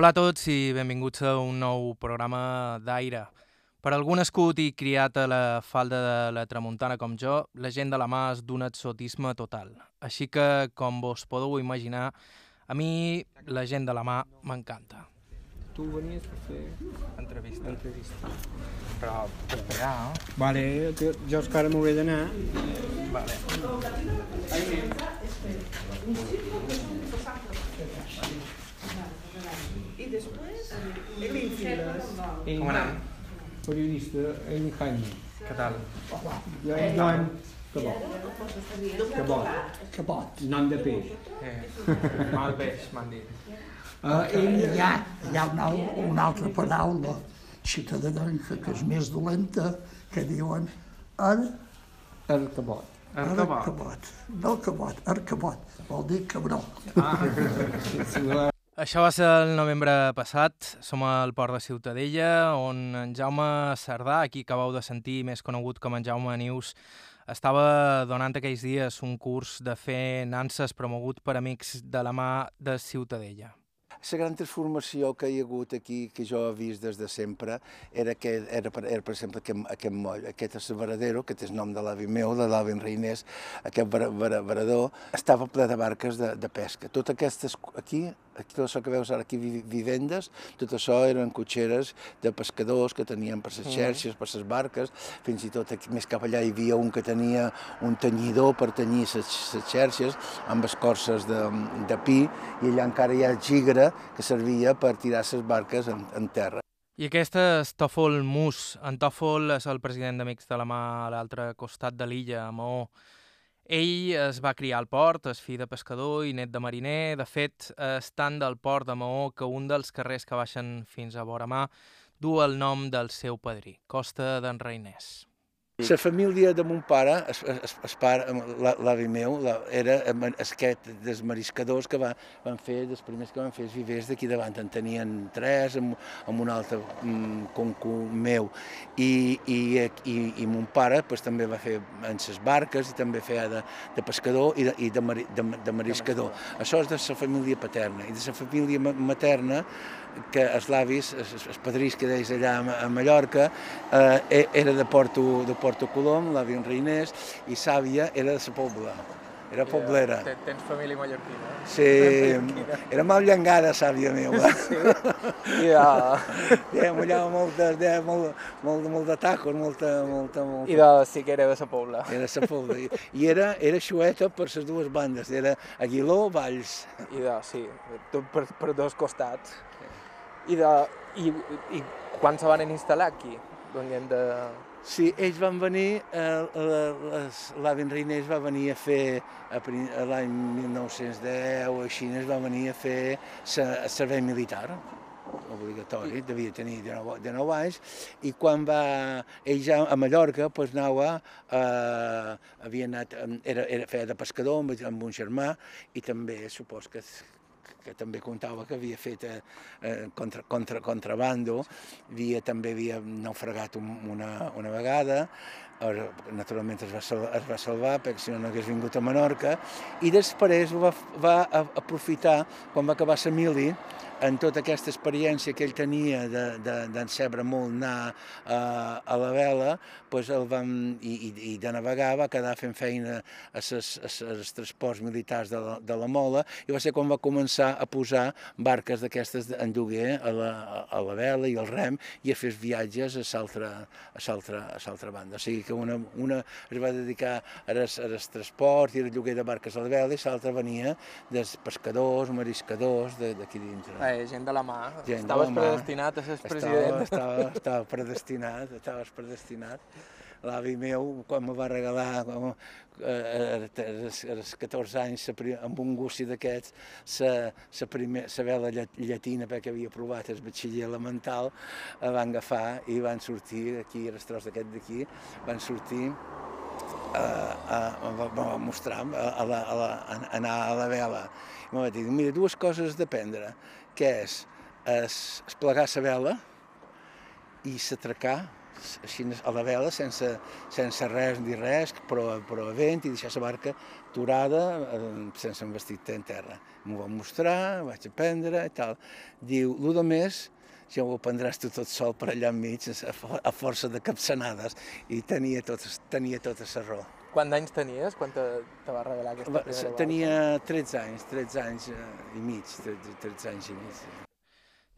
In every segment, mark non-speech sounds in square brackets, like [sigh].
Hola a tots i benvinguts a un nou programa d'Aire. Per algú nascut i criat a la falda de la Tramuntana com jo, la gent de la mà és d'un exotisme total. Així que, com vos podeu imaginar, a mi la gent de la mà m'encanta. Tu venies per fer Entrevista. entrevista. Però esperar, eh? Vale, que jo encara m'hauré d'anar. Vale. I Files. Com anem? Periodista en Jaime. Què tal? Jo en Joan Cabot. Cabot. Cabot. Nom de peix. Eh, mal peix, m'han dit. Uh, hi, ha, hi ha una, una altra paraula ciutadana que és més dolenta, que diuen ar, El Cabot. Arcabot. arcabot. No cabot, arcabot. Vol dir cabró. [laughs] Això va ser el novembre passat. Som al port de Ciutadella, on en Jaume Cerdà, aquí acabeu de sentir, més conegut com en Jaume Nius, estava donant aquells dies un curs de fer nanses promogut per amics de la mà de Ciutadella. La gran transformació que hi ha hagut aquí, que jo he vist des de sempre, era, que, era, per, era per exemple, aquest, aquest moll, aquest asseveradero, que té el nom de l'avi meu, de l'avi Reinés, aquest varador, estava ple de barques de, de pesca. Tot aquestes, aquí, aquí, tot això que veus ara aquí, vi- vivendes, tot això eren cotxeres de pescadors que tenien per les xerxes, per les barques, fins i tot aquí, més cap allà hi havia un que tenia un tenyidor per tenyir les xerxes amb escorces de, de pi, i allà encara hi ha gigre que servia per tirar les barques en, en terra. I aquest és Tòfol Mus. En Tòfol és el president d'Amics de la Mà a l'altre costat de l'illa, a Maó. Ell es va criar al port, és fill de pescador i net de mariner. De fet, és tant del port de Maó que un dels carrers que baixen fins a vora mà du el nom del seu padrí, Costa d'en Reinès. La família de mon pare, es, es, es pare, la- l'avi meu, la, era aquest dels mariscadors que va, van fer, dels primers que van fer els vivers d'aquí davant. En tenien tres, amb, amb un altre mm, concu meu. I, i, i, i mon pare pues, també va fer en les barques i també feia de, de pescador i de, i de, mari, de, de mariscador. Això és de la família paterna. I de la família ma- materna, que els l'avis, els, els padrís que deies allà a, Mallorca, eh, era de Porto, de Porto Colom, l'avi en Reinés, i Sàvia era de la Pobla. Era poblera. Tens família mallorquina. Sí, [laughs] era mal llangada, sàvia meva. [laughs] De, [laughs] Ja, mullava molt de, de, molt, molt, molt de tacos, molta, molta, molta. i de Siquera de sa Pobla. Era sa Pobla. I, I era, era xueta per les dues bandes. Era Aguiló, Valls. I de, sí, per, per dos costats. I, de, i, i quan se van instal·lar aquí? Venien de... Sí, ells van venir, eh, la- les- l'avi en Reinés va venir a fer, l'any 1910 o així, es va venir a fer se- servei militar obligatori, devia tenir 19, 19 anys, i quan va, ell ja a Mallorca, doncs anava, eh, havia anat, eh, era, era, feia de pescador amb, amb un germà, i també supos que, que també contava que havia fet eh, eh, contra, contra, contrabando, havia, també havia naufragat un, una, una vegada, naturalment es va, salvar, es va salvar perquè si no no hagués vingut a Menorca, i després va, va aprofitar, quan va acabar la mili, en tota aquesta experiència que ell tenia de- de- d'encebre molt anar a, a la vela, doncs el vam, i, i, i de navegar va quedar fent feina a els transports militars de la, de la Mola i va ser quan va començar a posar barques d'aquestes en lloguer a la, a la vela i al rem i a fer viatges a l'altra banda. O sigui que una, una es va dedicar al, al transport i al lloguer de barques a la vela i l'altra venia dels pescadors, mariscadors de- d'aquí dintre. Eh, gent de la mà. Gent Estaves la mà. predestinat a ser Estava, president. estava, estava predestinat, estaves predestinat. L'avi meu, quan me va regalar, quan, eh, als als 14 anys, amb un gussi d'aquests, sa, sa, primer, sa vela llat- llatina, perquè havia provat el batxiller elemental, la van agafar i van sortir, aquí, el tros d'aquest d'aquí, van sortir a, a, va mostrar a, a, la, a, la, a anar a la vela. I em va dir, mira, dues coses d'aprendre, que és es, es plegar la vela i s'atracar així a la vela, sense, sense res ni res, però, però a vent, i deixar la barca aturada, eh, sense un vestit en terra. M'ho va mostrar, vaig aprendre i tal. Diu, el de més, ja ho aprendràs tu tot sol per allà enmig, a força de capçanades, i tenia tot, tenia tota la raó. Quants anys tenies quan te, te va revelar aquesta primera Tenia 13 anys, 13 anys eh, i mig, 13, 13 anys i mig.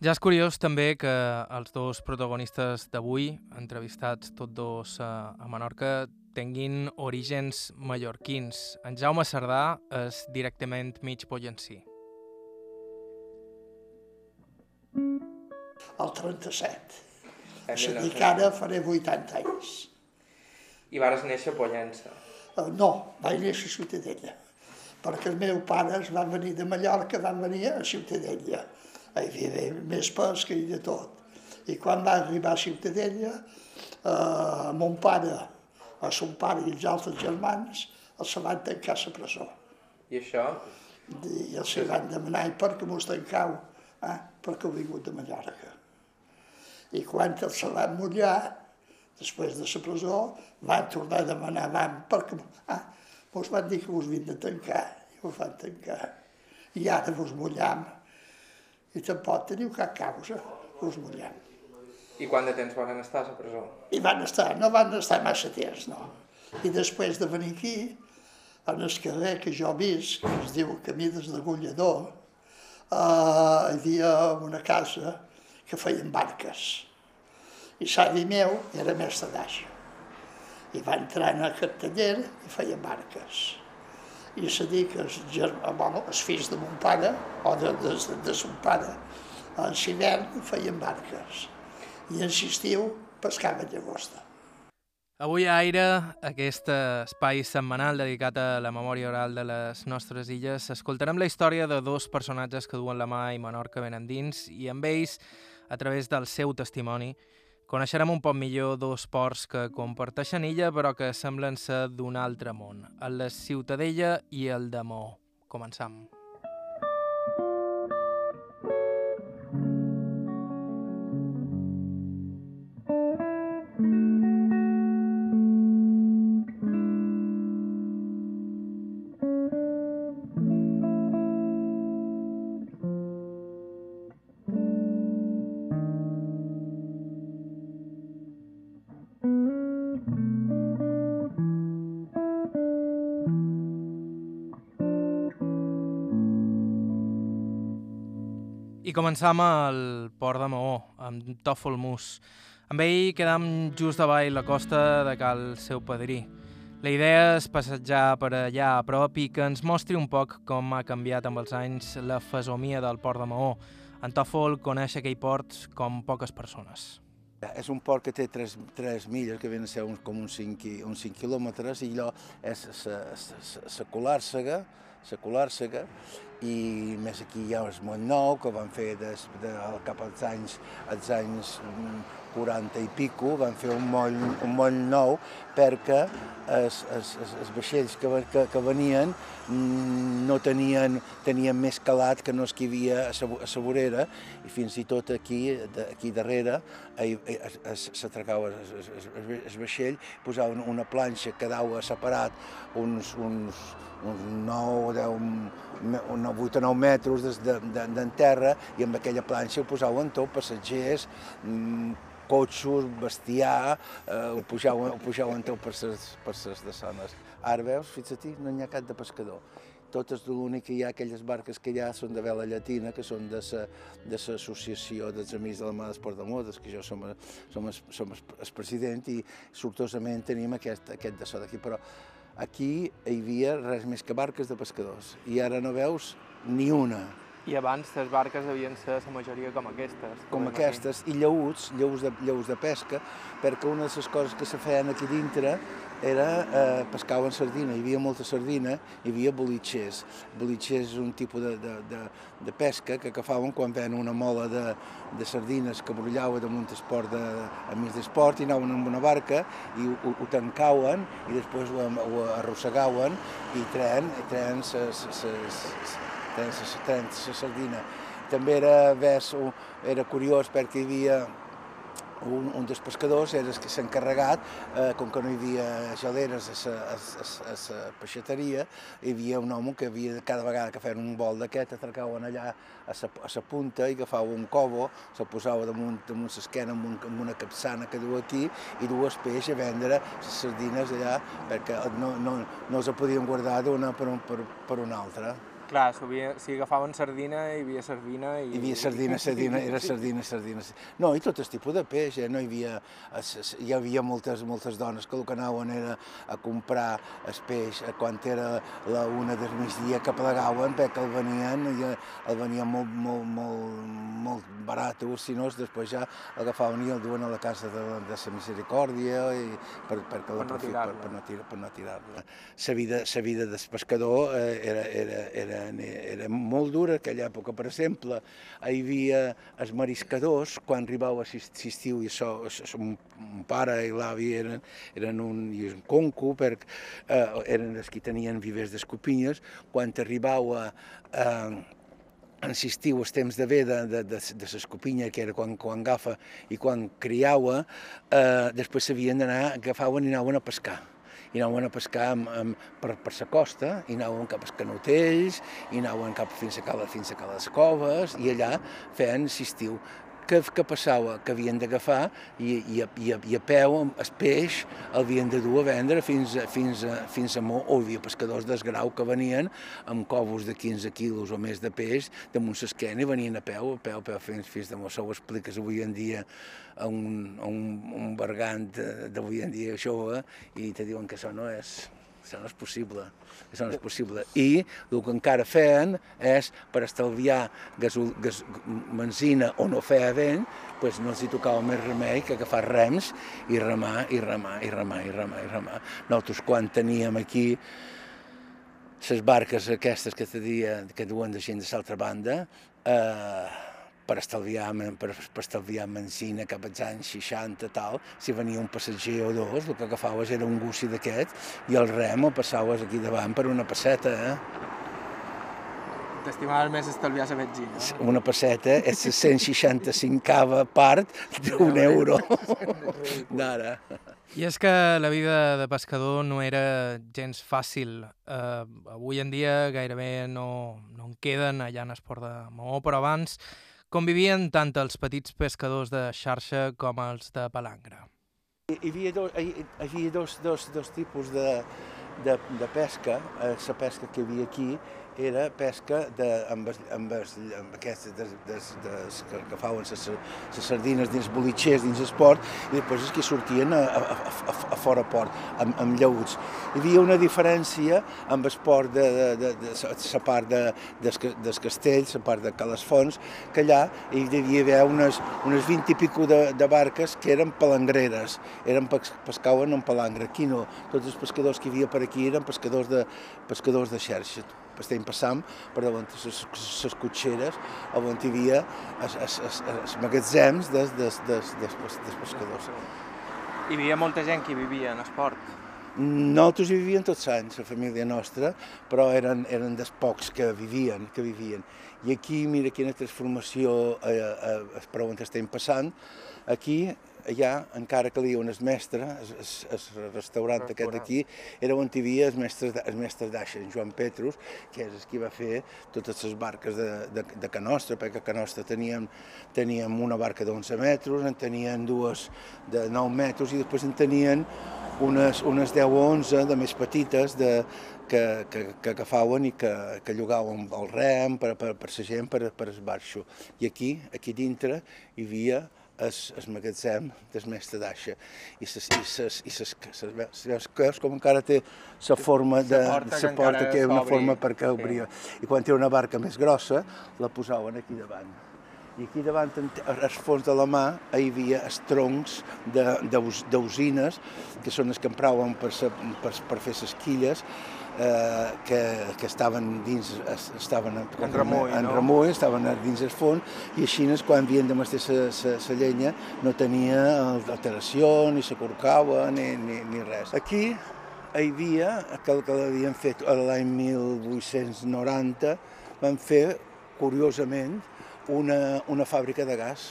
Ja és curiós també que els dos protagonistes d'avui, entrevistats tots dos a, a Menorca, tinguin orígens mallorquins. En Jaume Cerdà és directament mig pollencí. El 37. És a dir, que ara faré 80 anys. I vares néixer a Pollença. Uh, no, vaig néixer a Ciutadella, perquè els meus pares van venir de Mallorca, van venir a Ciutadella. Hi havia més pesca i de tot. I quan va arribar a Ciutadella, uh, mon pare, a son pare i els altres germans, els se van tancar a la presó. I això? I els se van demanar, i per què mos tancau? Ah, perquè heu vingut de Mallorca. I quan els se van mullar, després de la presó, van tornar a demanar, van, perquè ah, vos van dir que vos havien de tancar, i vos van tancar. I ara vos mullam, i tampoc teniu cap causa, vos mullam. I quant de temps van estar a la presó? I van estar, no van estar massa temps, no. I després de venir aquí, en el carrer que jo visc, que es diu Camí des d'Agullador, eh, hi havia una casa que feien barques. I l'avi meu era mestre d'aixa. I va entrar en aquest taller i feien barques. I se dir que els, bueno, els fills de mon pare, o de, de, de, de son pare, en l'hivern feien barques. I en l'estiu pescaven llagosta. Avui a Aire, aquest espai setmanal dedicat a la memòria oral de les nostres illes, escoltarem la història de dos personatges que duen la mà i Menorca ben endins i amb ells, a través del seu testimoni, coneixerem un poc millor dos ports que comparteixen illa però que semblen ser d'un altre món, el de Ciutadella i el de Maó. Començam. I començam al port de Maó, amb Tòfol Mus. Amb ell quedam just davall la costa de Cal Seu Padrí. La idea és passejar per allà a prop i que ens mostri un poc com ha canviat amb els anys la fesomia del port de Maó. En Tòfol coneix aquell port com poques persones. És un port que té 3, 3 milles, que venen a ser un, com uns 5, uns 5 quilòmetres, i allò és la colàrsega, la colàrsega, i més aquí hi ha el Mont Nou, que van fer des, de, cap als anys, als anys 40 i pico, van fer un moll, un moll nou perquè els, els, els vaixells que, que, que venien no tenien, tenien més calat que no es que hi havia a la vorera i fins i tot aquí, de, aquí darrere s'atracava el vaixell, posaven una planxa que quedava separat uns, uns, uns 9, 10, 8 o 9 metres de, de, de, terra i amb aquella planxa ho posaven tot, passatgers, cotxos, bestiar, eh, ho, pujaven, ho pujaven tot per ses, per ses de zones. Ara veus, fixa't, no n'hi ha cap de pescador. Totes l'únic que hi ha, aquelles barques que hi ha són de vela llatina, que són de l'associació de dels Amics de la Mà d'Esport de Modes, que jo som, som, som el president i sortosament tenim aquest, aquest de so d'aquí. Però aquí hi havia res més que barques de pescadors i ara no veus ni una. I abans les barques devien ser la majoria com aquestes. Com aquestes, i lleuts, lleus de, lleus de pesca, perquè una de les coses que se feien aquí dintre era eh, pescaven sardina, hi havia molta sardina, hi havia bolitxers. Bolitxers és un tipus de, de, de, de pesca que agafaven quan ven una mola de, de sardines que brollava damunt el port de, a mig d'esport i anaven amb una barca i ho, ho tancaven i després ho, ho arrossegaven i tren, i tren ses, ses, ses, tren la sardina. També era, vers, era curiós perquè hi havia un, un dels pescadors era el que s'ha encarregat, eh, com que no hi havia geleres a la peixateria, hi havia un home que havia cada vegada que feien un vol d'aquest, atracaven allà a la punta i agafava un cobo, se posava damunt, damunt l'esquena amb, un, amb una capçana que du aquí i dues peix a vendre les sardines allà perquè no, no, no els podien guardar d'una per, per, per una altra. Clar, si agafaven sardina, hi havia sardina... I... Hi havia sardina, sardina, era sardina, sardina. No, i tot el tipus de peix, eh? no hi havia... Hi havia moltes, moltes dones que el que anaven era a comprar el peix quan era la una del migdia que plegaven perquè el venien, i el venien molt, molt, molt, molt barat, si no, després ja l'agafaven i el duen a la casa de, de la misericòrdia i per, per, per, no per, per, no tirar, per no tirar-la. La vida, la vida del pescador eh, era, era, era era molt dura aquella època. Per exemple, hi havia els mariscadors, quan arribava l'estiu i això, son pare i l'avi eren, eren un, i un conco, perquè eh, eren els que tenien vivers d'escopinyes, quan arribava eh, en l'estiu, els temps de ve de, de, de, l'escopinya, que era quan, quan agafa i quan criava, eh, després s'havien d'anar, agafaven i anaven a pescar i anaven a pescar amb, amb, per, per la costa, i anaven cap als canotells, i anaven cap fins a, cala, fins a Cales Coves, i allà feien l'estiu que, que passava? Que havien d'agafar i, i, i, i a peu el peix el havien de dur a vendre fins, fins, a, fins a Mó, o hi havia pescadors d'esgrau que venien amb covos de 15 quilos o més de peix damunt l'esquena i venien a peu, a peu, a peu fins, fins de Mó. Això ho expliques avui en dia a un, a un, un bergant d'avui en dia jove i te diuen que això no és, això no és possible, això no és possible. I el que encara feien és, per estalviar gasol, gas, benzina o no feia vent, pues no els hi tocava més remei que agafar rems i remar, i remar, i remar, i remar, i remar. Nosaltres quan teníem aquí les barques aquestes que, dia, que duen de gent de l'altra banda, eh, per estalviar, per, per estalviar benzina cap als anys 60 tal, si venia un passatger o dos, el que agafaves era un gussi d'aquest i el rem el passaves aquí davant per una passeta, eh? T'estimaves més estalviar la benzina. Una passeta és [laughs] la 165a part d'un euro [laughs] d'ara. I és que la vida de pescador no era gens fàcil. Uh, avui en dia gairebé no, no en queden allà en esport de Maó, però abans Convivien tant els petits pescadors de xarxa com els de palangre. Hi havia, do, hi, hi havia dos, dos, dos tipus de, de, de pesca. Eh, la pesca que hi havia aquí era pesca de, amb, amb, amb aquestes de, de, de, que agafaven les, les sardines dins bolitxers, dins esport, i després és que sortien a, a, a, a fora port, amb, amb llauts. Hi havia una diferència amb esport de, de, de, de, de la part de, des, des castells, la part de Calesfons, que allà hi devia haver unes, unes 20 i pico de, de barques que eren palangreres, eren pescaven en palangre. Aquí no, tots els pescadors que hi havia per aquí eren pescadors de, pescadors de xarxa estem passant per davant les, les cotxeres on hi havia els magatzems dels, dels, dels, dels, dels pescadors. Hi havia molta gent que vivia en esport? Nosaltres hi vivien tots anys, la família nostra, però eren, eren dels pocs que vivien, que vivien. I aquí, mira quina transformació eh, eh, per on estem passant. Aquí allà encara calia un mestre, el, el restaurant aquest d'aquí, era on hi havia el mestre, el mestre d'Aixa, en Joan Petrus, que és el que va fer totes les barques de, de, de Canostra, perquè a Canostra teníem, teníem una barca d'11 metres, en tenien dues de 9 metres i després en tenien unes, unes 10 o 11 de més petites de, que, que, que agafaven i que, que llogaven el rem per, per, per la gent, per, per esbarxo. I aquí, aquí dintre, hi havia el, el magatzem del mestre d'Aixa i ses, i ses, i ses, ses, veus, veus com encara té la forma de la porta, que, porta, que una forma perquè obria. I quan té una barca més grossa, la posaven aquí davant. I aquí davant, al fons de la mà, hi havia els troncs d'usines, que són els que empraven per, per, per fer les quilles, eh, que, que estaven dins, estaven en remull, en no? remull, estaven dins el fons, i així quan havien de mestir la llenya no tenia alteració, ni s'acorcava, ni, ni, ni res. Aquí hi havia, que, que l'havien fet l'any 1890, van fer, curiosament, una, una fàbrica de gas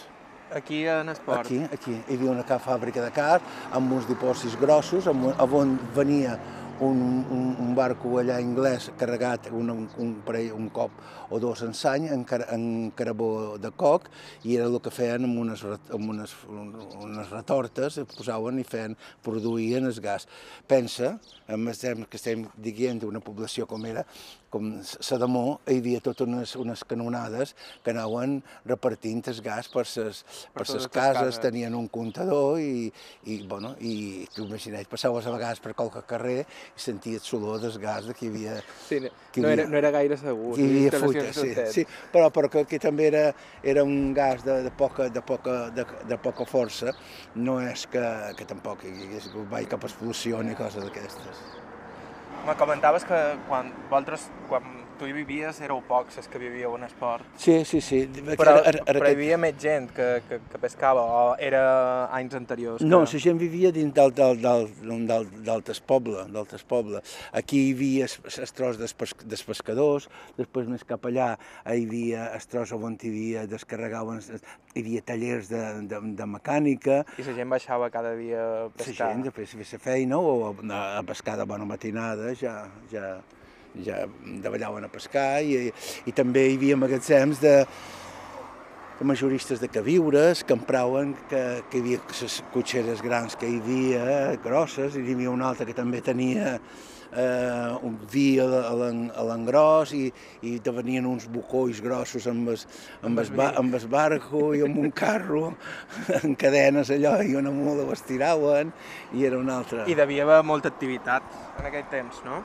Aquí en esport. Aquí, aquí. Hi havia una fàbrica de car amb uns dipòsits grossos, amb, on venia un, un, un barco allà anglès carregat un, un, un, parell, un cop o dos en sany, en, car, en carabó de coc, i era el que feien amb unes, amb unes, unes retortes, es posaven i feien, produïen el gas. Pensa, en el temps que estem dient d'una població com era, com Sadamó, hi havia totes unes, unes canonades que anaven repartint el gas per ses, per, per ses cases, tenien un comptador i, i, bueno, i tu imagina't, passaves a vegades per qualque carrer i senties l'olor del gas que hi havia... Sí, no, no, havia, era, no era gaire segur. Que hi havia fuita, sí, sí, però, però que, que també era, era un gas de, de, poca, de, poca, de, de poca força, no és que, que tampoc hi hagués mai cap explosió ni cosa d'aquestes. Me comentaves que quan vosaltres, quan tu hi vivies, éreu pocs els que vivíeu en esport. Sí, sí, sí. Però, ara, ara, però hi havia més gent que, que, que pescava, o era anys anteriors? Que... No, la gent vivia dins d'altres pobles, d'altres pobles. Aquí hi havia els tros dels, pes, dels pescadors, després més cap allà hi havia els tros on hi havia descarregaven, hi havia tallers de, de, de mecànica. I la gent baixava cada dia a pescar? La gent, després de fer feina o a, a pescar de bona matinada, ja, ja, ja davallaven a pescar i, i també hi havia magatzems de, de majoristes de queviures, que empraven que, que hi havia les cotxeres grans que hi havia, grosses, i hi havia una altra que també tenia eh, un vi a l'engròs i, i te venien uns bucois grossos amb el, amb, el, amb el barco i amb un carro [laughs] en cadenes allò i una mula ho estiraven i era una altra. I devia haver molta activitat en aquell temps, no?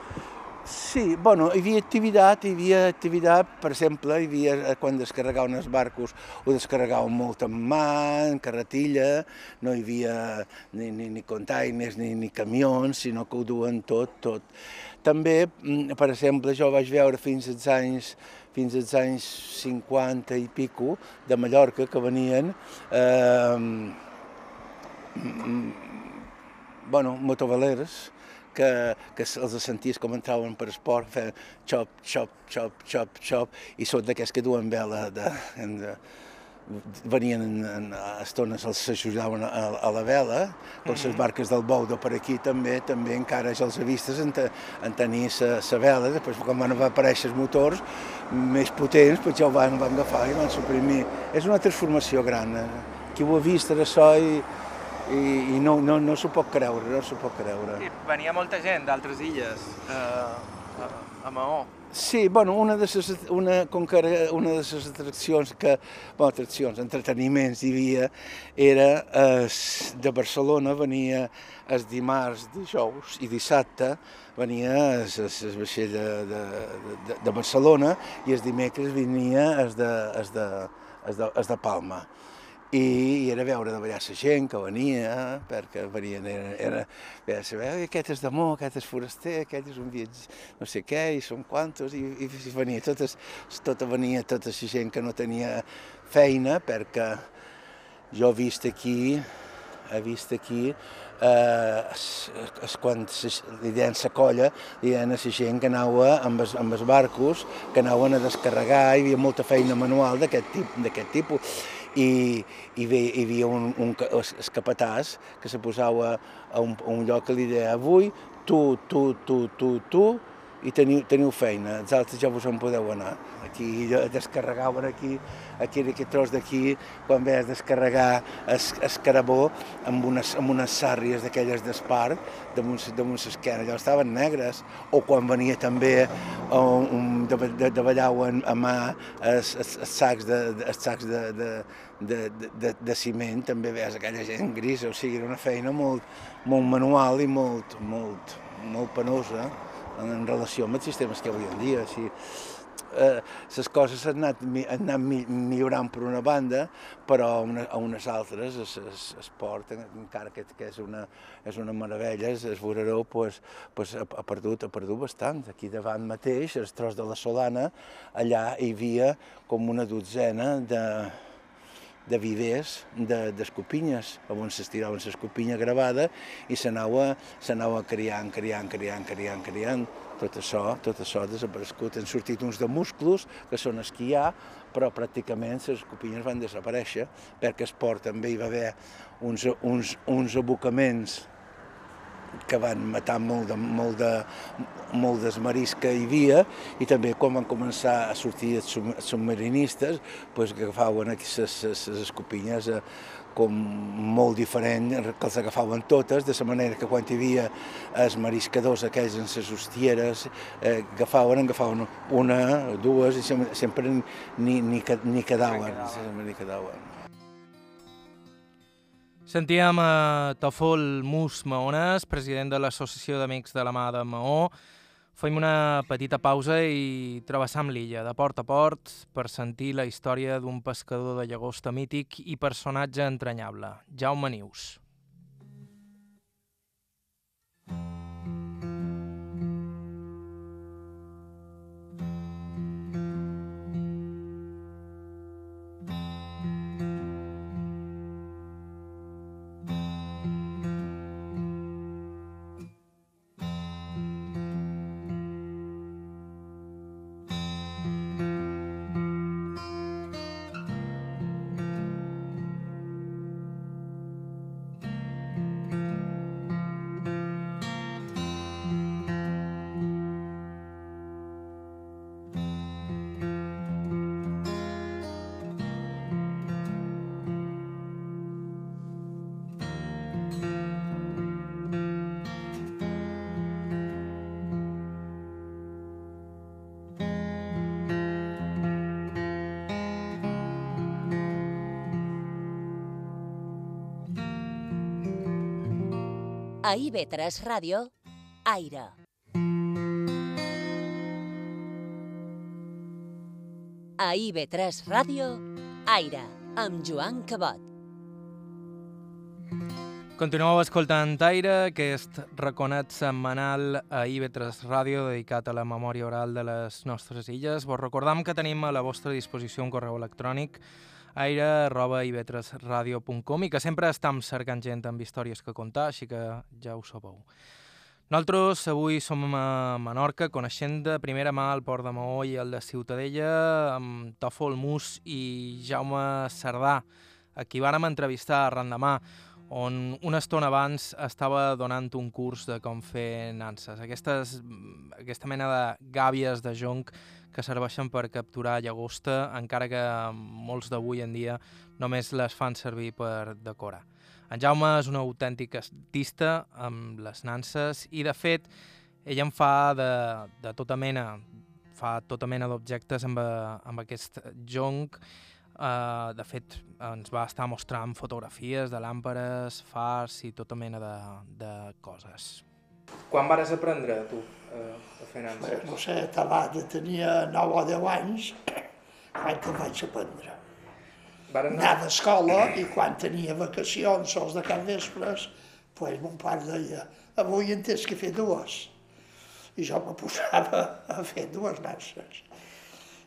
Sí, bueno, hi havia activitat, hi havia activitat, per exemple, hi havia, eh, quan descarregaven els barcos, ho descarregaven molt en mà, en carretilla, no hi havia ni, ni, ni containers ni, ni camions, sinó que ho duen tot, tot. També, mm, per exemple, jo vaig veure fins als anys fins als anys 50 i pico de Mallorca que venien eh, bueno, motovalers que, que els senties com entraven per esport, feien xop, xop, xop, xop, xop, i són d'aquests que duen vela de, de, venien en, en estones, els ajudaven a, a la vela, com les barques del bou de per aquí també, també encara ja els vistes en, te, en tenir la vela, després quan van aparèixer els motors més potents, doncs ja ho van, van agafar i van suprimir. És una transformació gran, eh? qui ho ha vist era això i, i, i no, no, no s'ho pot creure, no s'ho pot creure. I venia molta gent d'altres illes eh, a, a Maó. Sí, bueno, una de les, una, com que era una de les atraccions que, bueno, atraccions, entreteniments hi havia, era es, de Barcelona, venia els dimarts, dijous i dissabte, venia el vaixell de, de, de, de Barcelona i els dimecres venia els de, els de, els de, els de Palma i era veure de ballar la gent que venia, perquè venien, era, era era saber, aquest és d'amor, aquest és foraster, aquest és un viatge, no sé què, i són quantos, i, i, i venia totes, tota venia tota la gent que no tenia feina, perquè jo he vist aquí, he vist aquí, eh, es, es, quan li deien la colla, li deien a la gent que anava amb els, amb els barcos, que anaven a descarregar, hi havia molta feina manual d'aquest tip, tipus i, i bé, hi havia un, un escapatàs que se posava a un, a un lloc que li deia avui tu, tu, tu, tu, tu, i teniu, teniu feina, els altres ja vos en podeu anar. Aquí descarregaven aquí, aquí en aquest tros d'aquí, quan veies descarregar es, es carabó amb unes, amb unes sàrries d'aquelles d'espart damunt, damunt l'esquena, allò estaven negres, o quan venia també um, um de, de, de ballauen a mà els sacs de, els sacs de, de, de, de, de ciment, també veies aquella gent grisa, o sigui, era una feina molt, molt manual i molt, molt, molt penosa en relació amb els sistemes que avui en dia. Així, eh, les coses han anat, han anat millorant per una banda, però a, una, a unes altres l'esport, encara que, que és, una, és una meravella, el voreró pues, pues, ha, ha, perdut, ha perdut bastant. Aquí davant mateix, el tros de la Solana, allà hi havia com una dotzena de, de vivers d'escopinyes, de, on s'estiraven l'escopinya gravada i s'anava criant, criant, criant, criant, criant. Tot això, tot això ha desaparegut. Han sortit uns de musclos, que són esquiar, però pràcticament les escopinyes van desaparèixer perquè el port també hi va haver uns, uns, uns abocaments que van matar molt de, molt de, molt dels maris que hi havia i també quan van començar a sortir els submarinistes pues, agafaven aquí les, les escopinyes eh, com molt diferent, que els agafaven totes, de la manera que quan hi havia els mariscadors aquells en les hostieres, eh, agafaven, agafaven una, dues, i sempre, sempre ni, ni, ni, ni quedaven. Ni quedaven. Sentíem a Tafol Mus Maones, president de l'Associació d'Amics de la Mà de Maó. Fem una petita pausa i travessam l'illa de port a port per sentir la història d'un pescador de llagosta mític i personatge entranyable, Jaume Nius. A IB3 Ràdio, Aire. A IB3 Ràdio, Aire, amb Joan Cabot. Continueu escoltant Aire, aquest raconet setmanal a IB3 Ràdio dedicat a la memòria oral de les nostres illes. Vos recordam que tenim a la vostra disposició un correu electrònic aire arroba i que sempre estem cercant gent amb històries que contar, així que ja ho sabeu. Nosaltres avui som a Menorca, coneixent de primera mà el Port de Maó i el de Ciutadella, amb Tòfol Mus i Jaume Cerdà, a qui vàrem entrevistar arran demà, on una estona abans estava donant un curs de com fer nanses. Aquestes, aquesta mena de gàbies de jonc que serveixen per capturar llagosta, encara que molts d'avui en dia només les fan servir per decorar. En Jaume és un autèntic artista amb les nanses i, de fet, ell en fa de, de tota mena, fa tota mena d'objectes amb, amb aquest jonc. Uh, de fet, ens va estar mostrant fotografies de làmperes, fars i tota mena de, de coses. Quan vares aprendre, tu, a fer nanses? No sé, Tabada tenia 9 o 10 anys quan te'n vaig aprendre. Varen Anar d'escola i quan tenia vacacions, sols de cap vespres, pues, mon pare deia, avui en tens que fer dues. I jo me [laughs] posava a fer dues nanses.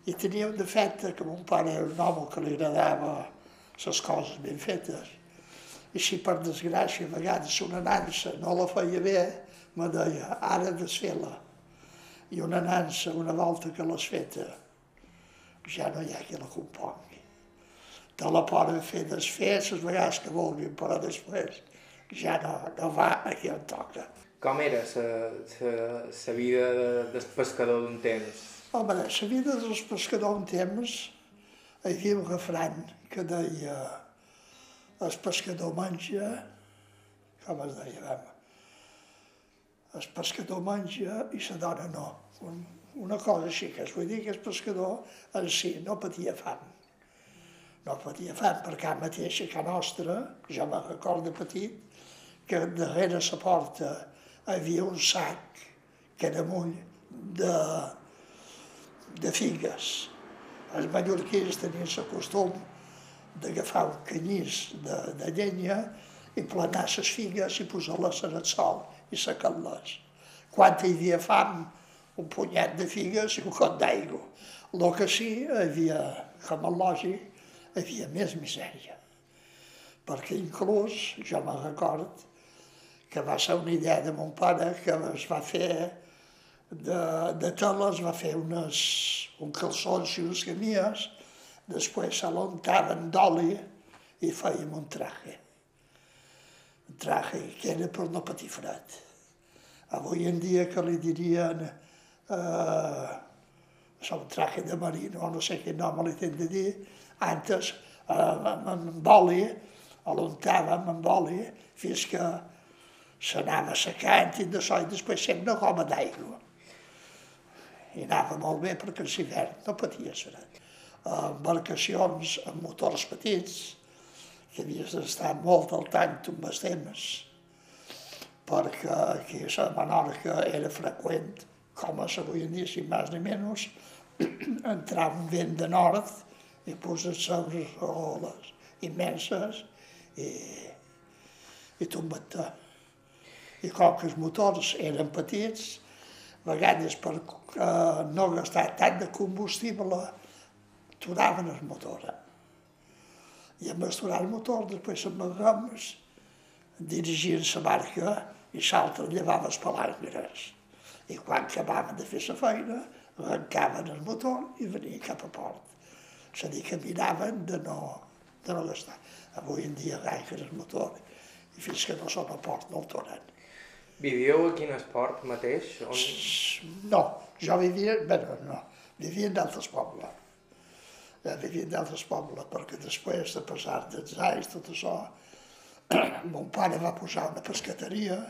I tenia un defecte que mon pare era un home que li agradava les coses ben fetes. I si per desgràcia a vegades una nansa no la feia bé, me deia, ara desfer-la. I una nansa, una volta que l'has feta, ja no hi ha qui la compongui. Te la poden fer desfer les vegades que vulguin, però després ja no, no va a qui on toca. Com era la vida de, del pescador d'un temps? Home, la vida del pescador d'un temps hi havia un refrany que deia el pescador menja, com es deia, vam, el pescador menja i la dona no. Un, una cosa així, que es vull dir que el pescador en si no patia fam. No patia fam, perquè ara mateix a nostra, jo me recordo petit, que darrere la porta hi havia un sac que mull de, de figues. Els mallorquins tenien el costum d'agafar un canyís de, de llenya i planar les figues i posar-les en el sol i secar-les. Quan hi havia fam, un punyet de figues i un got d'aigua. El que sí, havia, com a lògic, havia més misèria. Perquè inclús, jo me'n record, que va ser una idea de mon pare que es va fer de, de tela, es va fer unes, un calçons i unes camies després se l'untaven d'oli i fèiem un traje. Un traje que era per no patir fred. Avui en dia que li dirien eh, un traje de marino, no sé quin nom li tenen de dir, antes eh, amb oli, l'untàvem amb oli fins que s'anava secant i de so, i després sempre una goma d'aigua. I anava molt bé perquè en l'hivern no patia fred. Embarcacions amb motors petits, que havies d'estar molt al tant amb els temes, perquè aquí a Menorca era freqüent, com és avui en dia, si més ni menys, [clears throat] entrar un vent de nord i posar sobre les oles immenses i, i tombar I com que els motors eren petits, a vegades per uh, no gastar tant de combustible, aturaven el motor. I amb aturar el motor, després amb els gomes, dirigien la barca i l'altre llevava les palangres. I quan acabaven de fer la feina, arrencaven el motor i venien cap a port. És a dir, que miraven de no, de no gastar. Avui en dia arrenquen el motor i fins que no són a port no el tornen. Vivíeu a quin esport mateix? On... No, jo vivia, bé, no, vivia en d'altres pobles. Ja vivia en d'altres pobles, perquè després de passar dels anys, tot això, [clears throat] mon pare va posar una pescateria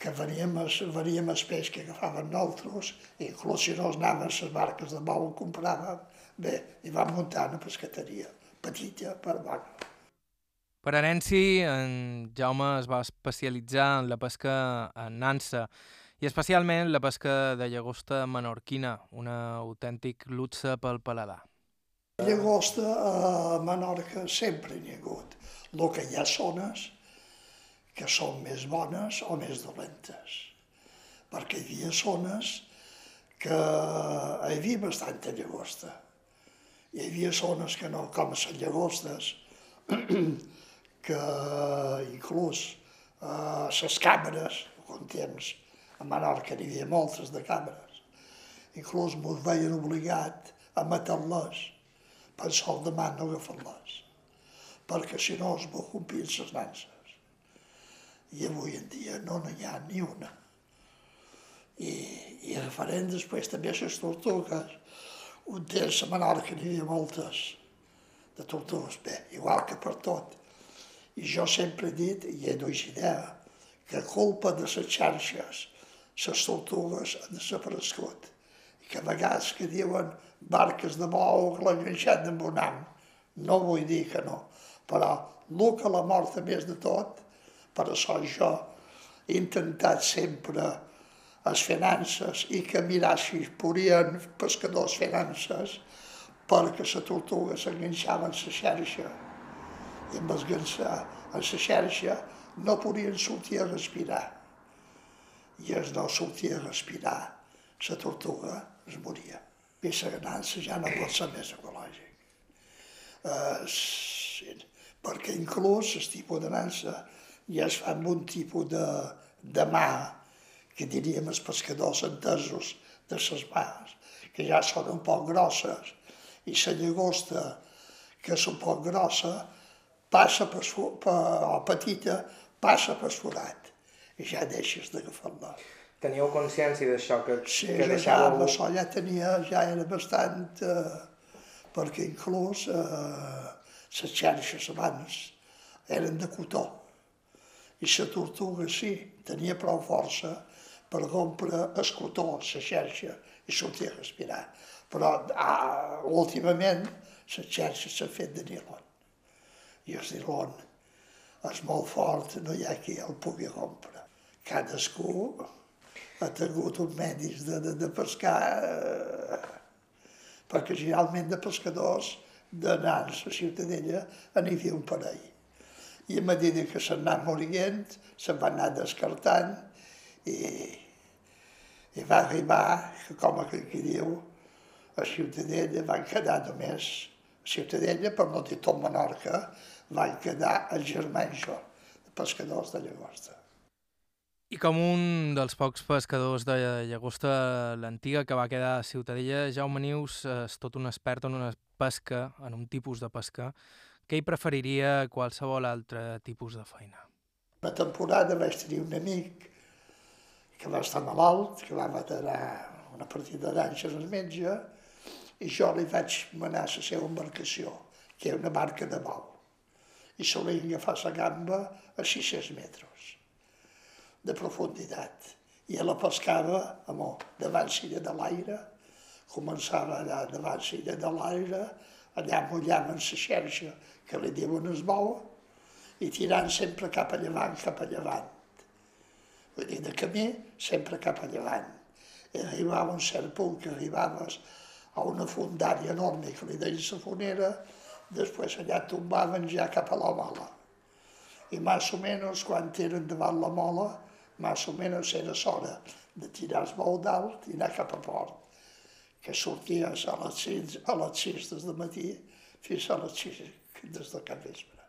que veníem, veníem el peix que agafaven nosaltres, inclús si no anaven les barques de bou, compràvem, bé, i vam muntar una pescateria petita per vaga. Per herència, en Jaume es va especialitzar en la pesca en nansa i especialment la pesca de llagosta menorquina, un autèntic luxe pel paladar. Llagosta a Menorca sempre n'hi ha hagut. El que hi ha zones que són més bones o més dolentes. Perquè hi havia zones que hi havia bastanta llagosta. Hi havia zones que no, com les llagostes, que inclús eh, les càmeres, un temps, a Menorca n'hi havia moltes de càmeres, inclús mos veien obligat a matar-les per sol de mà no agafar-les, perquè si no es corrompien les nanses. I avui en dia no n'hi ha ni una. I, i referent després també a les tortugues, un temps a Menorca n'hi havia moltes de tortugues, bé, igual que per tot, i jo sempre he dit, i he idea, que culpa de les xarxes, les tortugues han desaparegut. I que a vegades que diuen barques de bou que amb un any. No vull dir que no, però el que la mort més de tot, per això jo he intentat sempre les finances i que mirar si podien pescadors finances perquè la tortuga s'enganxava en la xarxa i gansa a la xarxa no podien sortir a respirar. I es no sortia a respirar, la tortuga es moria. I la ganança ja no pot ser més ecològic. Uh, sí, perquè inclús el tipus de nansa ja es fa amb un tipus de, de mà, que diríem els pescadors entesos de les mans, que ja són un poc grosses, i la llagosta, que és un poc grossa, passa per, per, o petita, passa per forat i ja deixes d'agafar-la. Teníeu consciència d'això, que, sí, que deixàveu... Ja, ja tenia, ja era bastant, eh, perquè inclús eh, les xarxes abans eren de cotó i la tortuga sí, tenia prou força per rompre el cotó, la xarxa, i sortir a respirar. Però ah, últimament les xarxes s'han fet de nilon i el nilon és molt fort, no hi ha qui el pugui rompre. Cadascú ha tingut uns medis de, de, de pescar, eh, perquè generalment de pescadors d'anar a la ciutadella n'hi havia un parell. I a mesura que se'n anava morint, se'n va anar descartant i, i va arribar, que com aquí diu, a Ciutadella van quedar només Ciutadella, per no dir tot Menorca, van quedar els germans jo, pescadors de llagosta. I com un dels pocs pescadors de llagosta l'antiga que va quedar a Ciutadella, Jaume Nius és tot un expert en una pesca, en un tipus de pesca, que hi preferiria qualsevol altre tipus de feina. Una temporada vaig tenir un amic que va estar malalt, que va matar una partida d'anys al metge, i jo li vaig manar la seva embarcació, que era una barca de bau, i solia agafar la gamba a 600 metres de profunditat. I la pescava amor, davant sida de l'aire, començava allà davant sida de l'aire, allà mullaven la xerxa que li diuen es bou, i tirant sempre cap a llevant, cap a llevant. Vull dir, de camí, sempre cap a llevant. I arribava un cert punt que arribaves a una fundària enorme que li deien la fonera, després allà tombaven ja cap a la mola. I més o menys, quan eren davant la mola, més o menys era l'hora de tirar el bou dalt i anar cap a port, que sorties a les 6, a les 6 des de matí fins a les 6 des de cap vespre.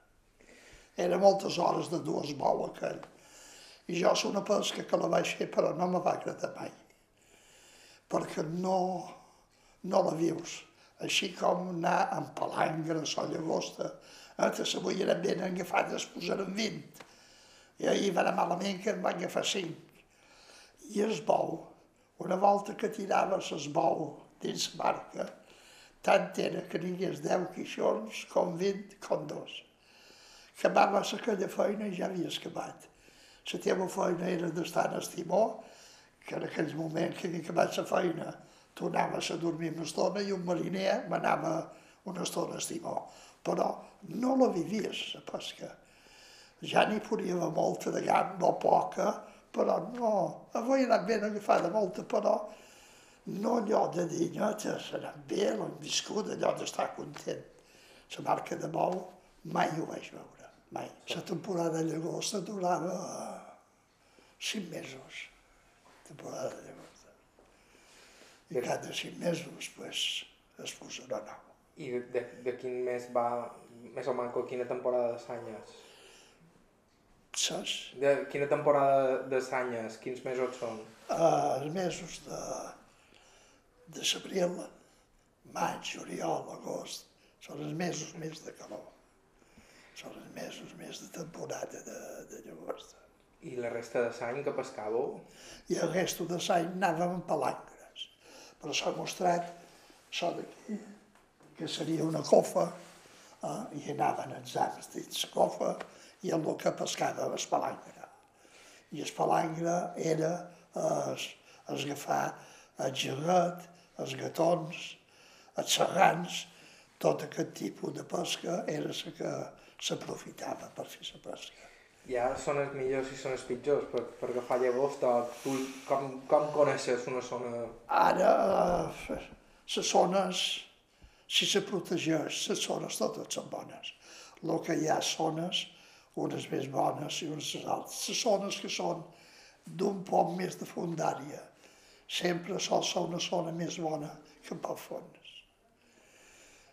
Era moltes hores de dues bou aquell. I jo és una pesca que la vaig fer però no me va agradar mai. Perquè no, no la vius. Així com anar amb palangre, a llagosta, eh, que se eren ben agafades, posaren 20. I ahir va anar malament que en van agafar 5. I es bou, una volta que tiraves es bou dins barca, tant era que n'hi 10 quixons com 20 com dos. Acabaves aquella feina i ja havies acabat. La teva feina era d'estar en estimó, que en aquells moments que havia acabat la feina tu anaves a dormir una estona i un mariner m'anava una estona a estimó. Però no la vivies, la pesca ja n'hi podia molta de gamba o poca, però no, avui he anat ben agafada molta, però no allò de dir, no, s'ha anat bé, l'hem viscut, allò d'estar content. La marca de bou mai ho vaig veure, mai. La temporada de llagosta durava cinc mesos, temporada de llagosta. I cada cinc mesos, pues, es posarà nou. I de, de quin mes va, més o manco, quina temporada de sanyes? Saps? De quina temporada de sanyes? Quins mesos són? Uh, els mesos de, de sebril, maig, juliol, agost, són els mesos més de calor. Són els mesos més de temporada de, de llagosta. I la resta de sany que pescàveu? I el resto de sany anàvem palangres. Però s'ha mostrat, això d'aquí, que seria una cofa, eh, i anaven els ams dins cofa, i el que pescava el palangre. I el palangre era es, es agafar el gerret, els gatons, els serrans, tot aquest tipus de pesca era la que s'aprofitava per fer la pesca. Ja són els millors i són pitjors per, per agafar llagosta. Tu com, com coneixes una zona? Ara, les zones, si se protegeix, les zones totes són bones. El que hi ha zones unes més bones i unes altres. Les zones que són d'un poc més de fundària sempre sol ser una zona més bona que pel fons.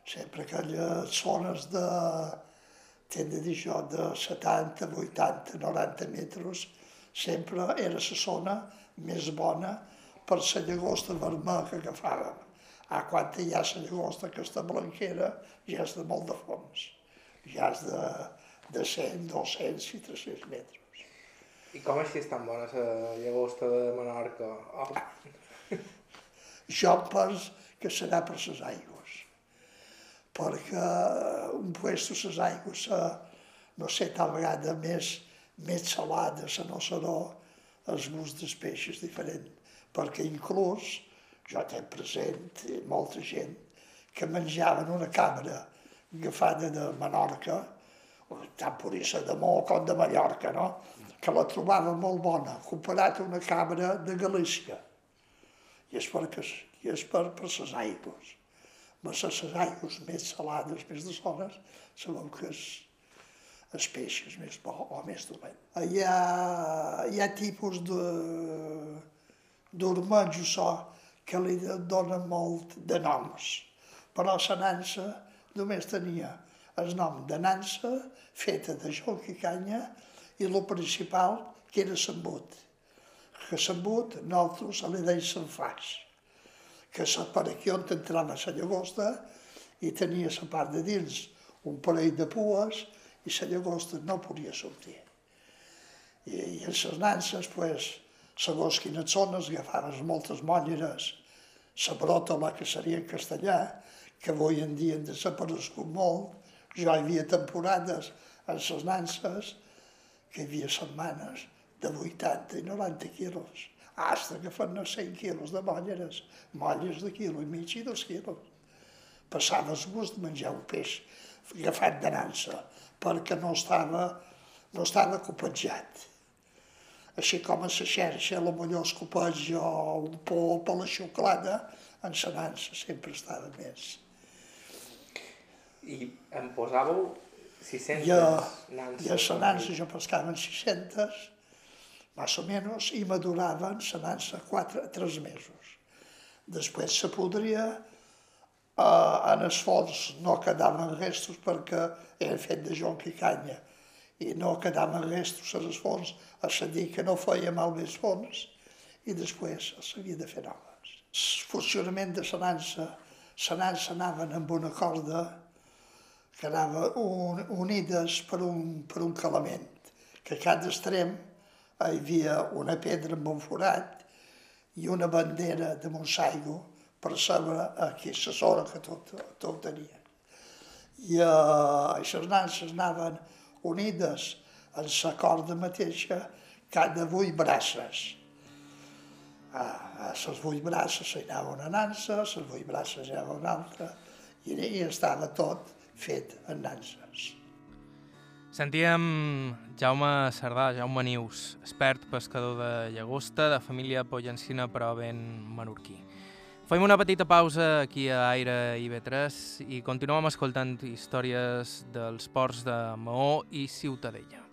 Sempre aquelles zones de, de dir jo, de 70, 80, 90 metres, sempre era la zona més bona per la llagosta vermella que agafàvem. A quan hi ha la llagosta que està blanquera, ja és de molt de fons. Ja és de, de 100, 200 i 300 metres. I com així és tan bona la llagosta de Menorca? Oh. Jo pens que serà per les aigües, perquè un puesto les aigües, no sé, tal vegada més, més salades, no serà els gust dels peixos diferent, perquè inclús jo tinc present molta gent que menjaven una cabra agafada de Menorca, tant Purissa de Mó com de Mallorca, no? que la trobava molt bona, comparat a una cabra de Galícia. I és per, que, és per, per les aigües. Per les aigües més salades, més de zones, sabeu que és, els peixos més bo o més dolent. Hi ha, hi ha tipus de d'ormenys so que li donen molt de noms, però la nansa només tenia el nom de nansa feta de joc i canya i el principal que era l'embut. que s'embut, nosaltres li deia s'enfàs, que aquí on entrava la llagosta i tenia la part de dins un parell de pues i la llagosta no podia sortir. I, i en les nances, pues, segons quines zones, agafaves moltes molleres, la bròtola, que seria en castellà, que avui en dia han desaparegut molt. Jo hi havia temporades en les nances que hi havia setmanes de 80 i 90 quilos, hasta que fan 100 quilos de molleres, molles de quilo i mig i dos quilos. Passaves gust de menjar un peix agafat de nansa, perquè no estava, no estava copatjat. Així com a la xerxa, la millor es copeja o un pop o la xocolata, en la nansa sempre estava més. I em posàveu 600 Jo, nanses. i a la nansa jo pescava en 600, més o menys, i maduraven 4, 3 mesos. Després se podria, eh, en els fons no quedaven restos perquè era fet de jonc i canya, i no quedaven restos a les fons, a dir que no feia malbé els fons, i després s'havia de fer noves. El funcionament de la nansa anaven amb una corda que anava un, unides per un, per un calament, que cada extrem hi havia una pedra amb un forat i una bandera de Montsaigo per saber aquí la sora que tot, tot tenia. I uh, les nanses anaven unides en la corda mateixa cada vuit braces. A, a les vuit braces hi anava una nansa, a les vuit braces hi anava una altra, i, i estava tot fet en nanses. Sentíem Jaume Cerdà, Jaume Nius, expert pescador de llagosta, de família pollencina però ben menorquí. Fem una petita pausa aquí a Aire IB3 i continuem escoltant històries dels ports de Maó i Ciutadella.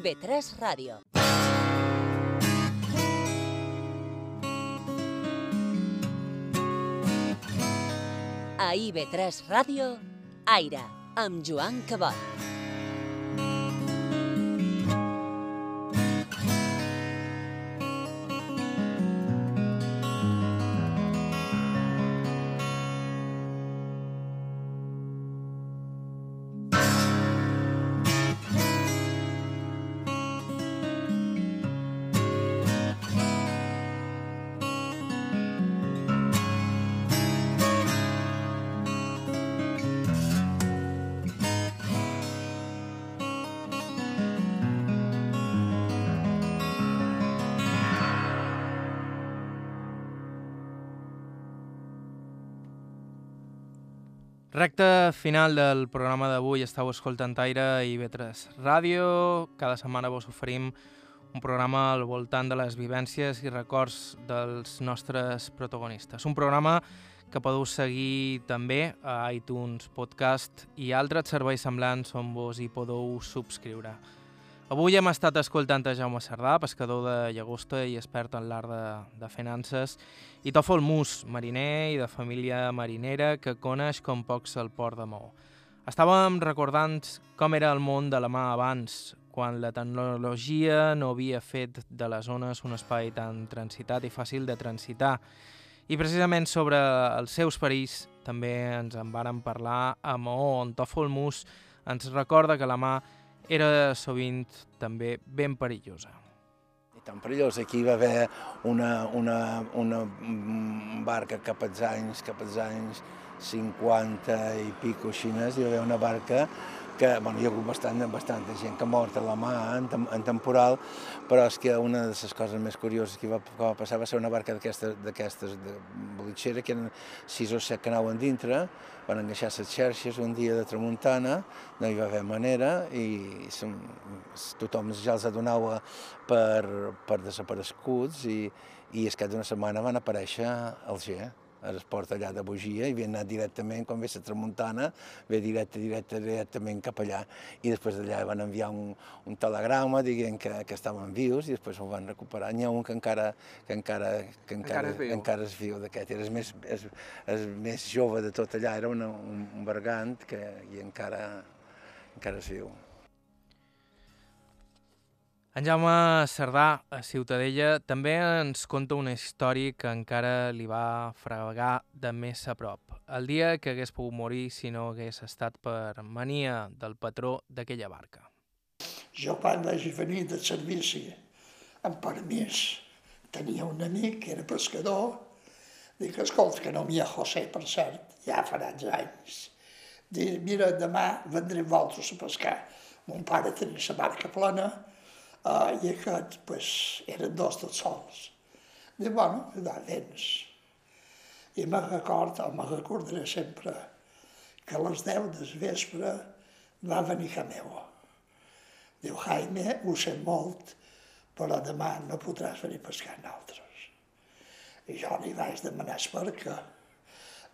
IB3 Ràdio. A IB3 Ràdio, Aire, amb Joan Cabot. Recte final del programa d'avui. Estau escoltant Aire i Vetres Ràdio. Cada setmana vos oferim un programa al voltant de les vivències i records dels nostres protagonistes. Un programa que podeu seguir també a iTunes Podcast i altres serveis semblants on vos hi podeu subscriure. Avui hem estat escoltant a Jaume Cerdà, pescador de llagosta i expert en l'art de, de finances, i Tòfol Mus, mariner i de família marinera que coneix com pocs el port de Maó. Estàvem recordant com era el món de la mà abans, quan la tecnologia no havia fet de les zones un espai tan transitat i fàcil de transitar. I precisament sobre els seus perills també ens en varen parlar a Maó, on Tòfol Mus ens recorda que la mà era sovint també ben perillosa. I tan perillós. Aquí hi va haver una, una, una barca cap als anys, cap als anys 50 i pico xines, hi va haver una barca que bueno, hi ha hagut bastant, bastanta gent que ha mort a la mà en, en temporal, però és que una de les coses més curioses que va, que va passar va ser una barca d'aquestes de bolitxera, que eren sis o set que anaven dintre, van enganxar les xarxes un dia de tramuntana, no hi va haver manera i som, tothom ja els adonava per, per desapareguts i, i és que d'una setmana van aparèixer al G es porta allà de Bogia i ve anat directament, quan ve la tramuntana, ve directe, directe, directament cap allà. I després d'allà van enviar un, un telegrama dient que, que estaven vius i després ho van recuperar. N'hi ha un que encara, que encara, que encara, encara és viu, encara és viu d'aquest. Era el més, és, és més jove de tot allà, era una, un, un bergant que, i encara, encara és viu. En Jaume Cerdà, a Ciutadella, també ens conta una història que encara li va fregar de més a prop. El dia que hagués pogut morir si no hagués estat per mania del patró d'aquella barca. Jo quan vaig venir de servici, amb permís, tenia un amic que era pescador, dic, escolta, que no m'hi ha José, per cert, ja farà anys. Dic, mira, demà vendrem vosaltres a pescar. Mon pare tenia la barca plena, I aquests, pues, eren dos tots sols. Dic, bueno, va, vens. I me record, o me recordaré sempre, que a les 10 del vespre va venir a meu. Diu, Jaime, ho sé molt, però demà no podràs venir a pescar amb altres. I jo li vaig demanar perquè.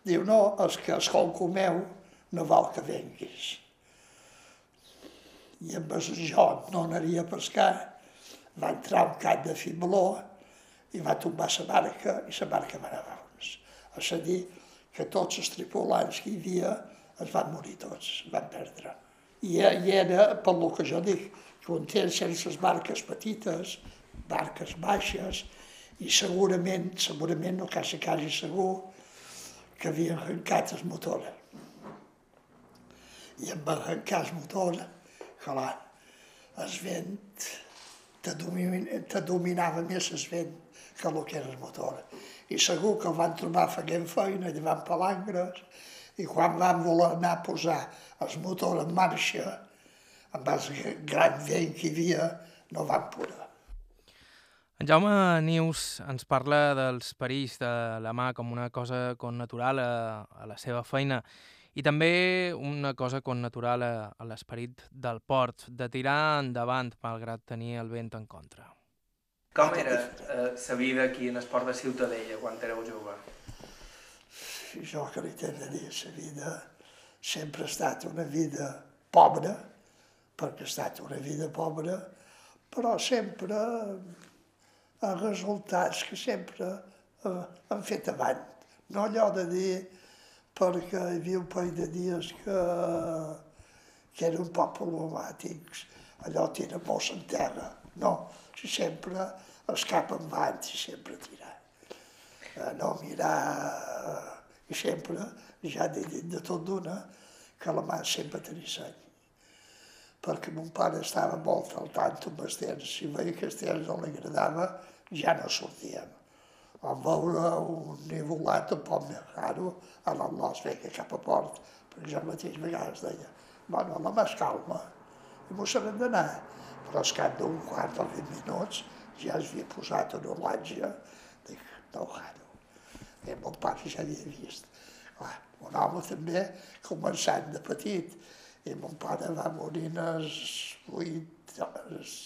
Diu, no, és que el conco meu no vol que venguis i amb jo no anaria a pescar, va entrar un cap de fibló i va tombar la barca i la barca va anar fons. És a dir, que tots els tripulants que hi havia es van morir tots, van perdre. I, i era, pel que jo dic, que un temps sense les barques petites, barques baixes, i segurament, segurament no quasi quasi segur, que havien arrencat el motor. I en va arrencar el motor, clar, el vent te, domin, te dominava més el vent que el que era el motor. I segur que el van trobar fent feina, llevant palangres, i quan van voler anar a posar el motor en marxa, amb el gran vent que hi havia, no van poder. En Jaume Nius ens parla dels perills de la mà com una cosa con natural a, a la seva feina i també una cosa connatural a, a l'esperit del port, de tirar endavant malgrat tenir el vent en contra. Com era eh, la vida aquí en el port de Ciutadella quan éreu jove? Jo que li tinc de dir, la vida sempre ha estat una vida pobra, perquè ha estat una vida pobra, però sempre amb resultats que sempre eh, han fet avant. No allò de dir perquè hi havia un parell de dies que, que eren un poc problemàtics. Allò tira molt en terra. No, si sempre es cap avant i sempre tirar. Eh, no mirar... Eh, I sempre, ja he dit de tot d'una, que la mà sempre tenia seny. Perquè mon pare estava molt al tant amb els temps. Si veia que els temps no li agradava, ja no sortíem vam veure un nivolat un poc més raro a la Las Vegas cap a port, perquè jo mateix a vegades deia, bueno, la més calma, i m'ho sabem d'anar. Però al cap d'un quart o vint minuts ja es havia posat una olatge, dic, no raro. I mon pare ja havia vist. Clar, un home també, començant de petit, i mon pare va morir als 8, als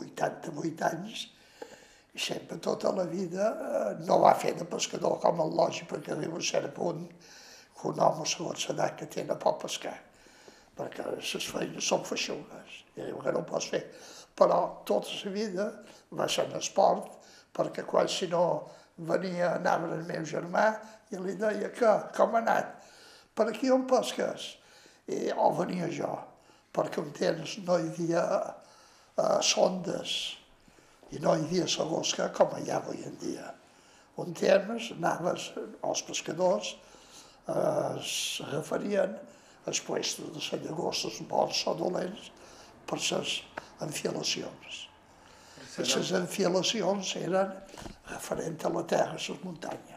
88 anys, i sempre tota la vida eh, no va fer de pescador com el lògic, perquè arriba a cert punt que un home segons l'edat que té no pot pescar, perquè les feines són feixugues, i diu que no ho pots fer. Però tota la vida va ser en esport, perquè quan si no venia, anava el meu germà i li deia que, com ha anat? Per aquí on pesques? I, o venia jo, perquè un temps no hi havia eh, sondes, i no hi havia sagosca com hi ha avui en dia. Un temps anaves, els pescadors eh, es referien als puestos de la llagostes bons o dolents per les enfilacions. Les enfilacions eren referent a la terra, a les muntanyes.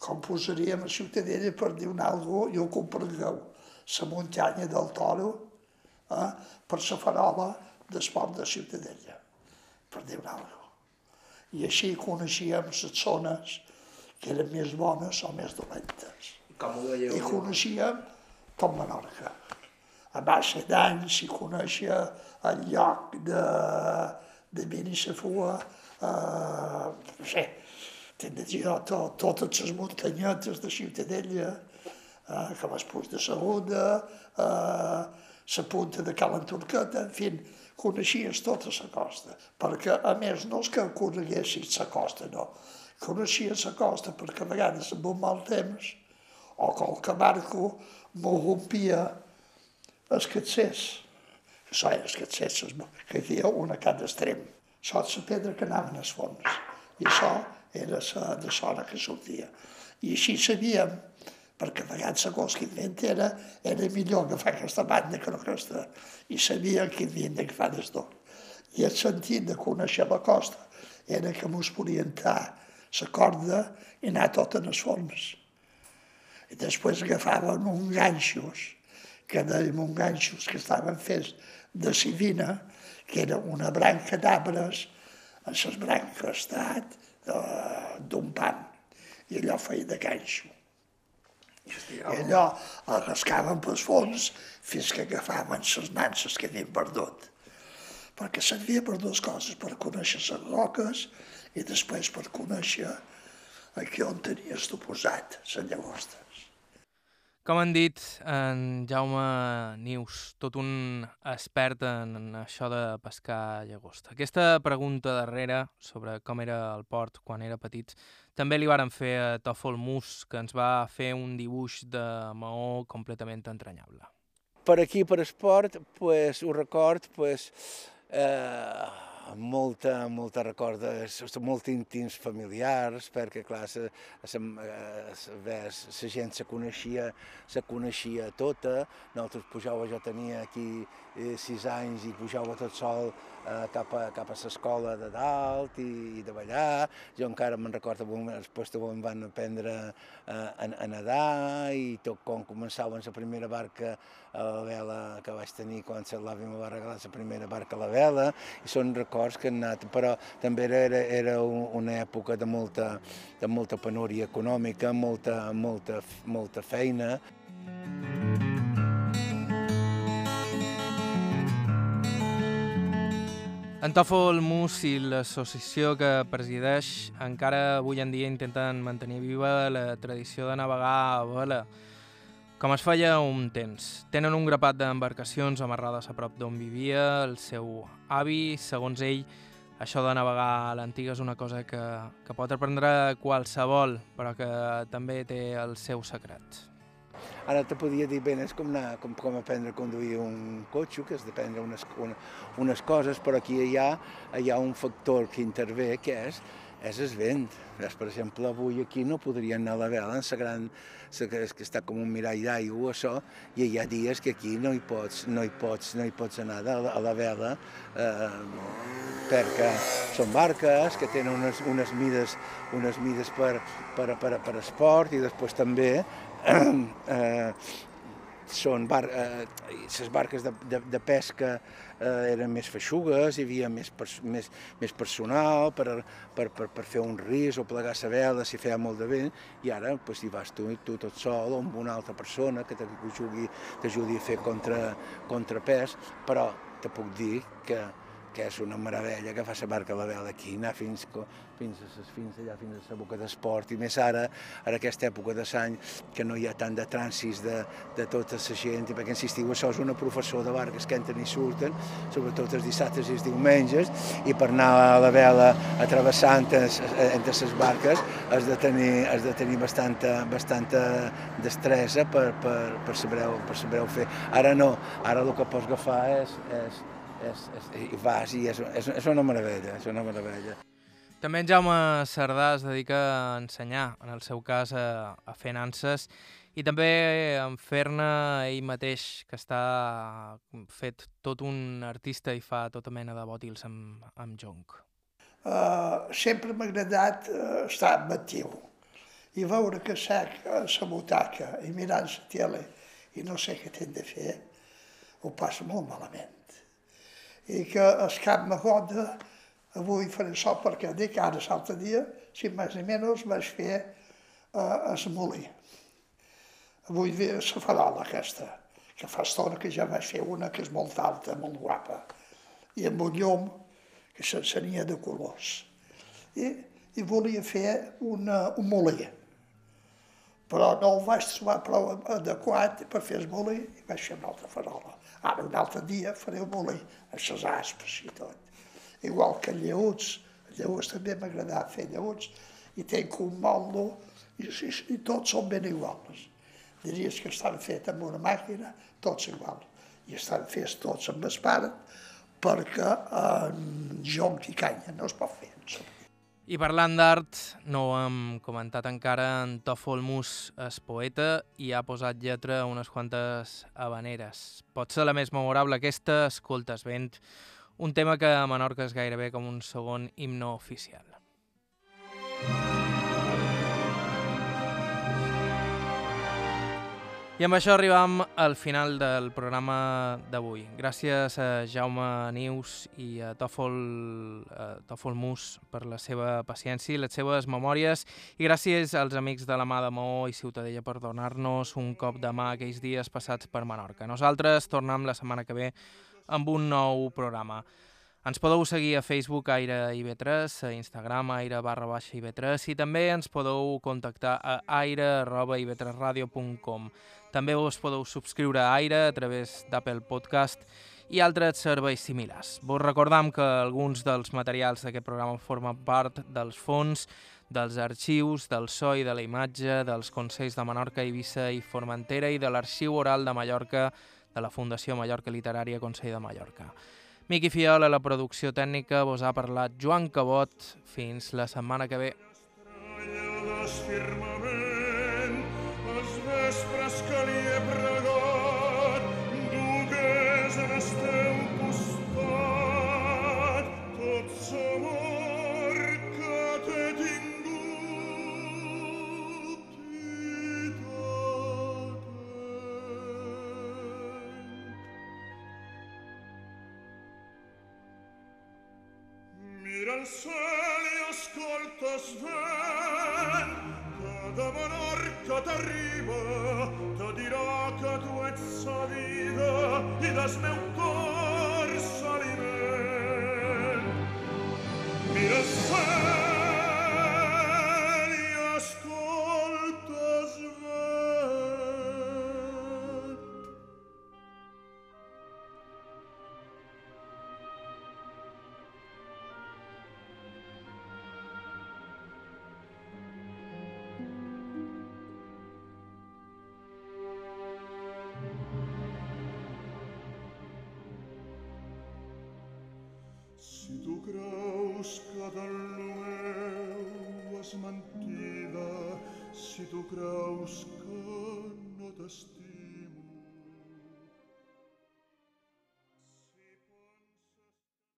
Com posaríem a Ciutadella per dir un algo, jo comprengueu, la muntanya del Toro eh, per la farola d'esport de Ciutadella, per dir una cosa. I així coneixíem les zones que eren més bones o més dolentes. Com ho veieu? I coneixíem tot Menorca. A base d'anys s'hi coneixia el lloc de, de Benissafua, eh, no sé, t'he de dir to, totes les muntanyetes de Ciutadella, eh, com el Puig de Saguda, eh, la punta de Cala Turqueta, en fi, coneixies tota la costa, perquè a més no és que coneguessis la costa, no, coneixies la costa perquè a vegades amb un mal temps o qualque barco rompia els catsers, això era els catsers, que hi havia una a cada extrem, això és la pedra que anava als fons, i això era la de sona que sortia. I així sabíem, perquè a vegades la cosa que era, era millor agafar aquesta banda que no aquesta, i sabia que havien d'agafar des tot. I el sentit de conèixer la costa era que mos podia entrar la corda i anar tot en els fons. I després agafaven uns ganxos, que dèiem uns ganxos que estaven fets de civina, que era una branca d'arbres, en les branques d'un pam, i allò feia de ganxo. I allò el rascaven pels fons fins que agafaven les nances que havien perdut. Perquè servia per dues coses, per conèixer les roques i després per conèixer aquí on tenies tu posat les llagostes. Com han dit, en Jaume Nius, tot un expert en això de pescar llagosta. Aquesta pregunta darrere sobre com era el port quan era petit també li varen fer a Tòfol Mus, que ens va fer un dibuix de maó completament entranyable. Per aquí, per esport, pues, ho record, pues, eh, molta, molta recordes, molt íntims familiars, perquè clar, la, la, la gent se coneixia, se coneixia tota, nosaltres pujava, jo tenia aquí eh, sis anys i pujava tot sol eh, cap a, cap a l'escola de dalt i, i de ballar, jo encara me'n recordo, després em van aprendre eh, a, a nedar i tot com començava la primera barca a la vela que vaig tenir quan l'àvia me va regalar la primera barca a la vela, i són records que han anat, però també era, era una època de molta, de molta penúria econòmica, molta, molta, molta feina. En Tòfol Mus i l'associació que presideix encara avui en dia intenten mantenir viva la tradició de navegar a vela, com es feia un temps. Tenen un grapat d'embarcacions amarrades a prop d'on vivia el seu avi. Segons ell, això de navegar a l'antiga és una cosa que, que pot aprendre qualsevol, però que també té el seu secret. Ara te podia dir, bé, és com, anar, com, com aprendre a conduir un cotxe, que és d'aprendre unes, unes coses, però aquí hi ha, hi ha un factor que intervé, que és, és el vent. Per exemple, avui aquí no podrien anar a la vela, en la gran, la que, està com un mirall d'aigua, això, i hi ha dies que aquí no hi pots, no hi pots, no hi pots anar a la, a la vela, eh, perquè són barques que tenen unes, unes mides, unes mides per, per, per, per esport i després també [clears throat] eh, són bar, eh, les barques de, de, de pesca eh, eren més feixugues, hi havia més, pers més, més personal per, per, per, per fer un ris o plegar la vela si feia molt de vent, i ara pues, hi vas tu, tu tot sol o amb una altra persona que t'ajudi a fer contra, contrapès, però te puc dir que que és una meravella que fa la barca la vela aquí, anar fins, fins, a, fins allà, fins a la boca d'esport, i més ara, ara aquesta època de l'any, que no hi ha tant de trànsit de, de tota la gent, i perquè insistiu, això és una professor de barques que entren i surten, sobretot els dissabtes i els diumenges, i per anar a la vela atrevessant entre les barques has de tenir, has de tenir bastanta, bastanta destresa per, per, per, saber, per saber fer. Ara no, ara el que pots agafar és, és, és, és, i vas i és, és, és una meravella, és una meravella. També en Jaume Cerdà es dedica a ensenyar, en el seu cas a, a fer nanses, i també en fer-ne ell mateix, que està fet tot un artista i fa tota mena de bòtils amb, amb jonc. Uh, sempre m'ha agradat uh, estar amb actiu i veure que sec a la butaca i mirant la tele i no sé què t'hem de fer ho passa molt malament. I que el cap m'agoda, avui faré sol perquè dic ara l'altre dia, si més o menys vaig fer eh, es molí. Avui ve la farola aquesta, que fa estona que ja vaig fer una que és molt alta, molt guapa, i amb un llum que s'encenia de colors. I, i volia fer una, un molí però no el vaig trobar prou adequat per fer el molí i vaig fer una altra farola. Ara, un altre dia faré un molí, amb les aspes i tot. Igual que lleuts, lleuts també m'agradava fer lleuts, i tenc un moldo, i, i, i tots són ben iguals. Diries que estan fets amb una màquina, tots iguals. I estan fets tots amb espart, perquè en jonc i canya no es pot fer. I parlant d'art, no ho hem comentat encara, en Tòfol Mus és poeta i ha posat lletra a unes quantes habaneres. Pot ser la més memorable aquesta, Escoltes vent, un tema que a Menorca és gairebé com un segon himno oficial. I amb això arribam al final del programa d'avui. Gràcies a Jaume Nius i a Tòfol, a Tòfol Mus per la seva paciència i les seves memòries i gràcies als amics de la mà de Maó i Ciutadella per donar-nos un cop de mà aquells dies passats per Menorca. Nosaltres tornem la setmana que ve amb un nou programa. Ens podeu seguir a Facebook Aire IB3, a Instagram Aire barra baixa IB3 i també ens podeu contactar a aire arroba ib3radio.com. També us podeu subscriure a Aire a través d'Apple Podcast i altres serveis similars. Vos recordam que alguns dels materials d'aquest programa formen part dels fons, dels arxius, del so i de la imatge, dels Consells de Menorca, Eivissa i Formentera i de l'Arxiu Oral de Mallorca de la Fundació Mallorca Literària Consell de Mallorca. Miqui Fiol a la producció tècnica vos ha parlat Joan Cabot. Fins la setmana que ve. Al